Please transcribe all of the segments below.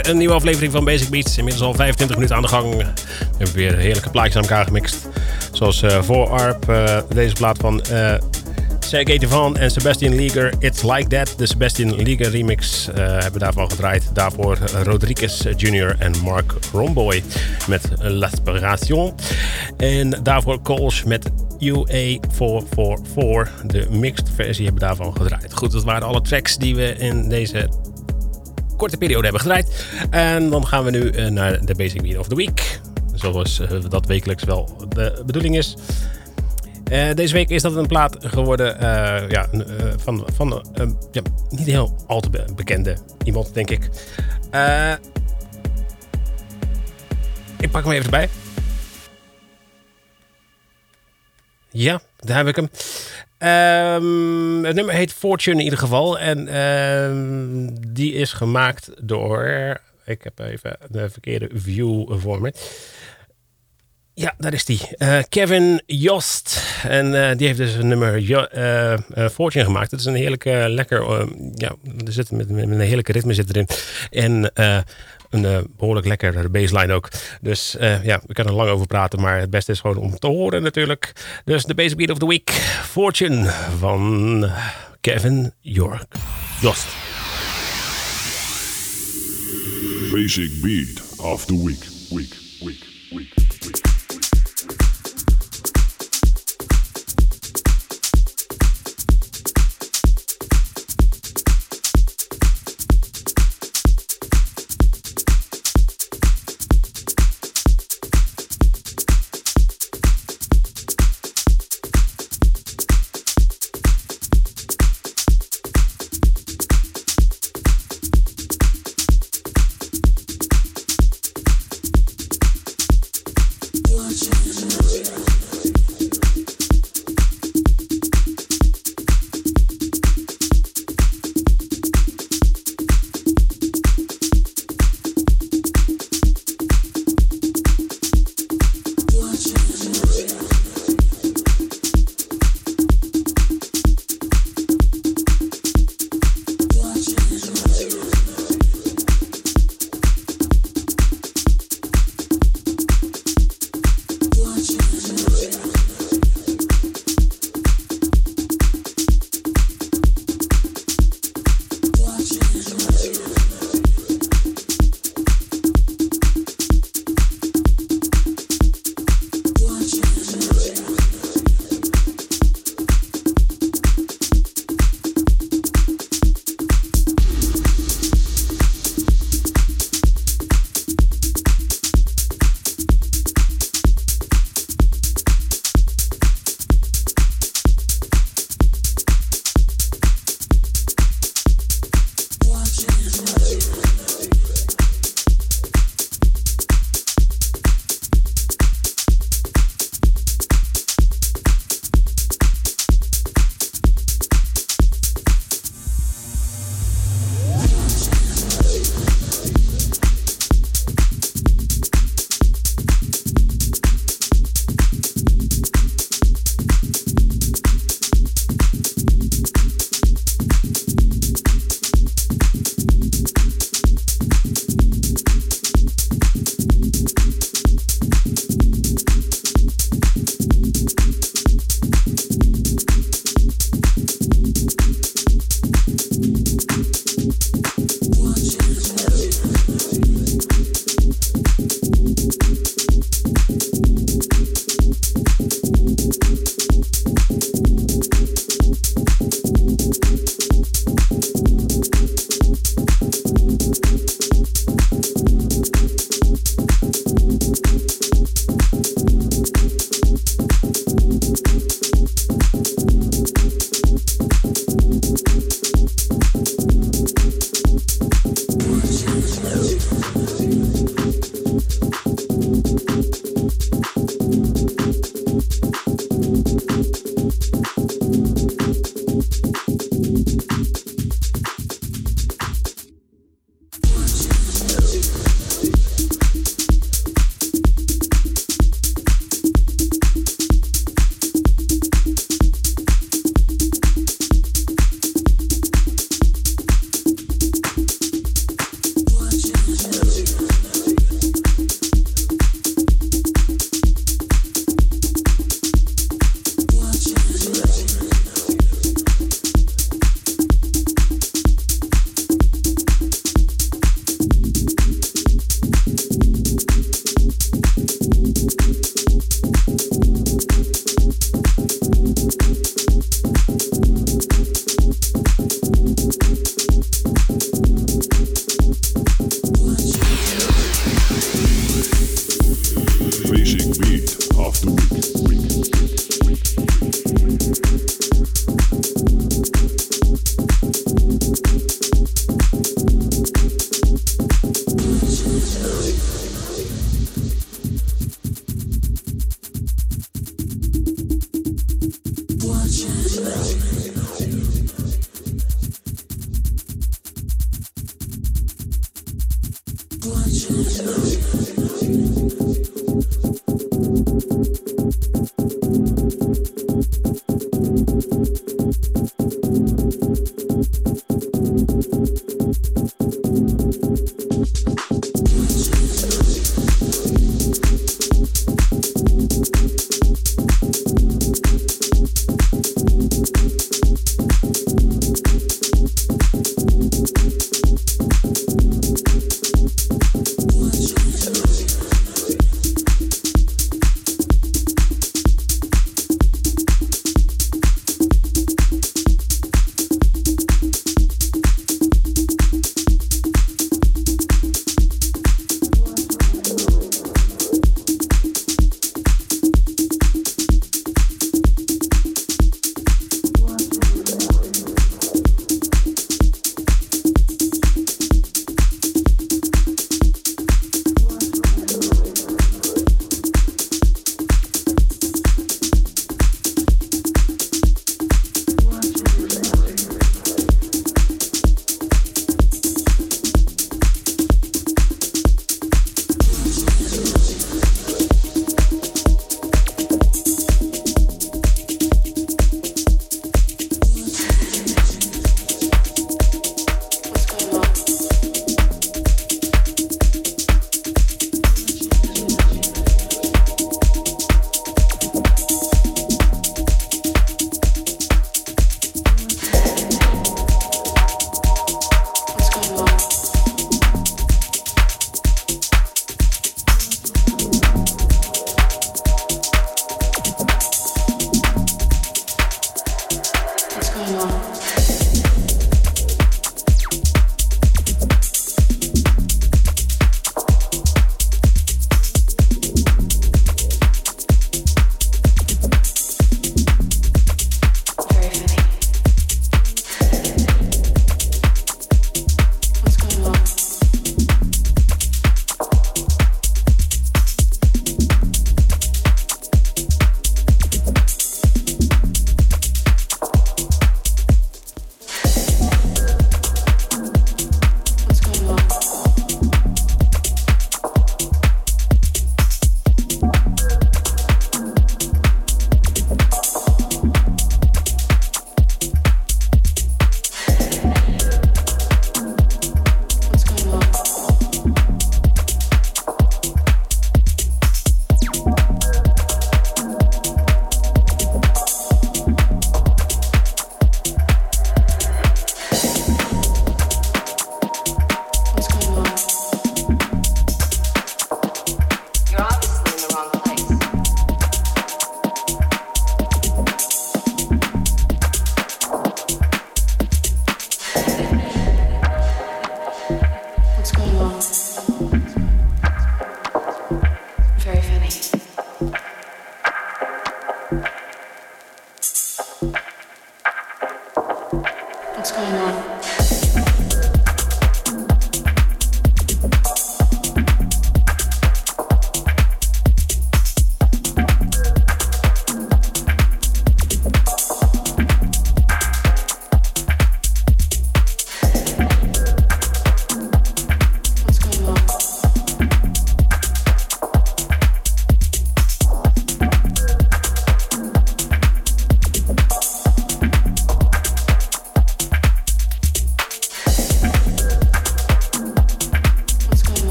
Een nieuwe aflevering van Basic Beats. Inmiddels al 25 minuten aan de gang. We hebben weer heerlijke plaatjes aan elkaar gemixt. Zoals uh, voor ARP, uh, deze plaat van uh, Sergey Devan en Sebastian Leager. It's Like That. De Sebastian Leager remix hebben we daarvan gedraaid. Daarvoor Rodriguez Jr. en Mark Romboy met L'Aspiration. En daarvoor Coles met UA444. De mixed versie hebben daarvan gedraaid. Goed, dat waren alle tracks die we in deze korte periode hebben gedraaid. En dan gaan we nu eh, naar de Basic Beat of the Week. Zoals eh, dat wekelijks wel de bedoeling is. Uh, deze week is dat een plaat geworden ja, van, van ja, niet heel al te bekende iemand, denk ik. ik pak hem even erbij. Ja, daar heb ik hem. Um, het nummer heet Fortune in ieder geval. En um, die is gemaakt door. Ik heb even de verkeerde view voor me. Ja, daar is die. Uh, Kevin Jost. En uh, die heeft dus een nummer uh, Fortune gemaakt. Het is een heerlijke, lekker. ja, er zit met, met, een heerlijke ritme zit erin. En een behoorlijk lekker baseline ook. Dus ja, we kunnen er lang over praten, maar het beste is gewoon om te horen natuurlijk. Dus de Basic Beat of the Week, Fortune van Kevin York. Jost. Basic Beat of the Week, week, week.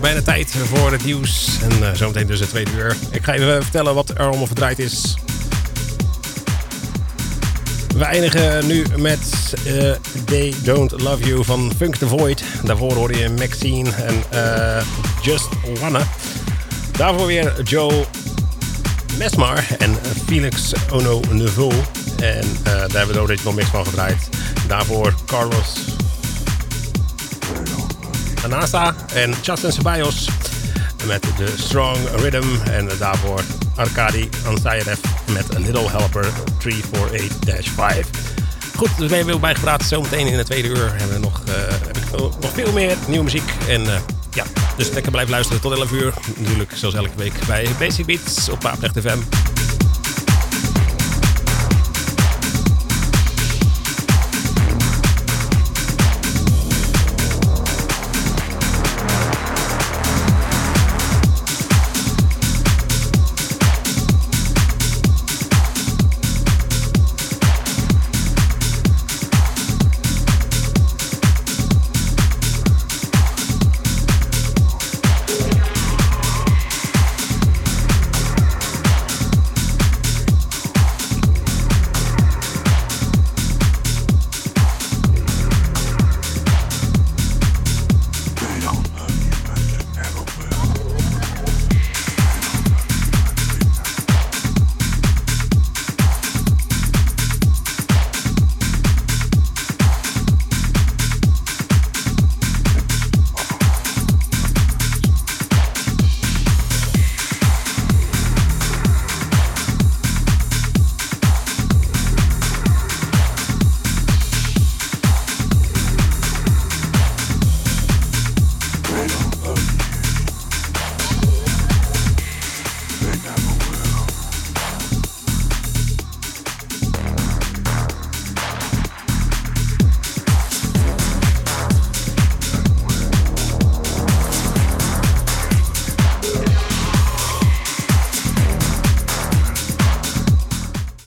Bijna tijd voor het nieuws. En uh, zometeen dus het tweede uur. Ik ga even vertellen wat er allemaal verdraaid is. We eindigen nu met uh, They Don't Love You van Funk the Void. Daarvoor hoorde je Maxine en uh, Just Wanna. Daarvoor weer Joe Mesmar en Felix Ono Nouveau. En daar hebben we original mix van gedraaid. Daarvoor Carlos Anasa en Justin Ceballos met de Strong Rhythm. En daarvoor Arkadi Ansayev met A Little Helper 348-5. Goed, dus ben je weer bijgepraat. Zometeen in de tweede uur hebben we nog, ik nog veel meer nieuwe muziek. En uh, ja, dus lekker blijven luisteren tot 11 uur. Natuurlijk, zoals elke week bij Basic Beats op Paaprecht FM.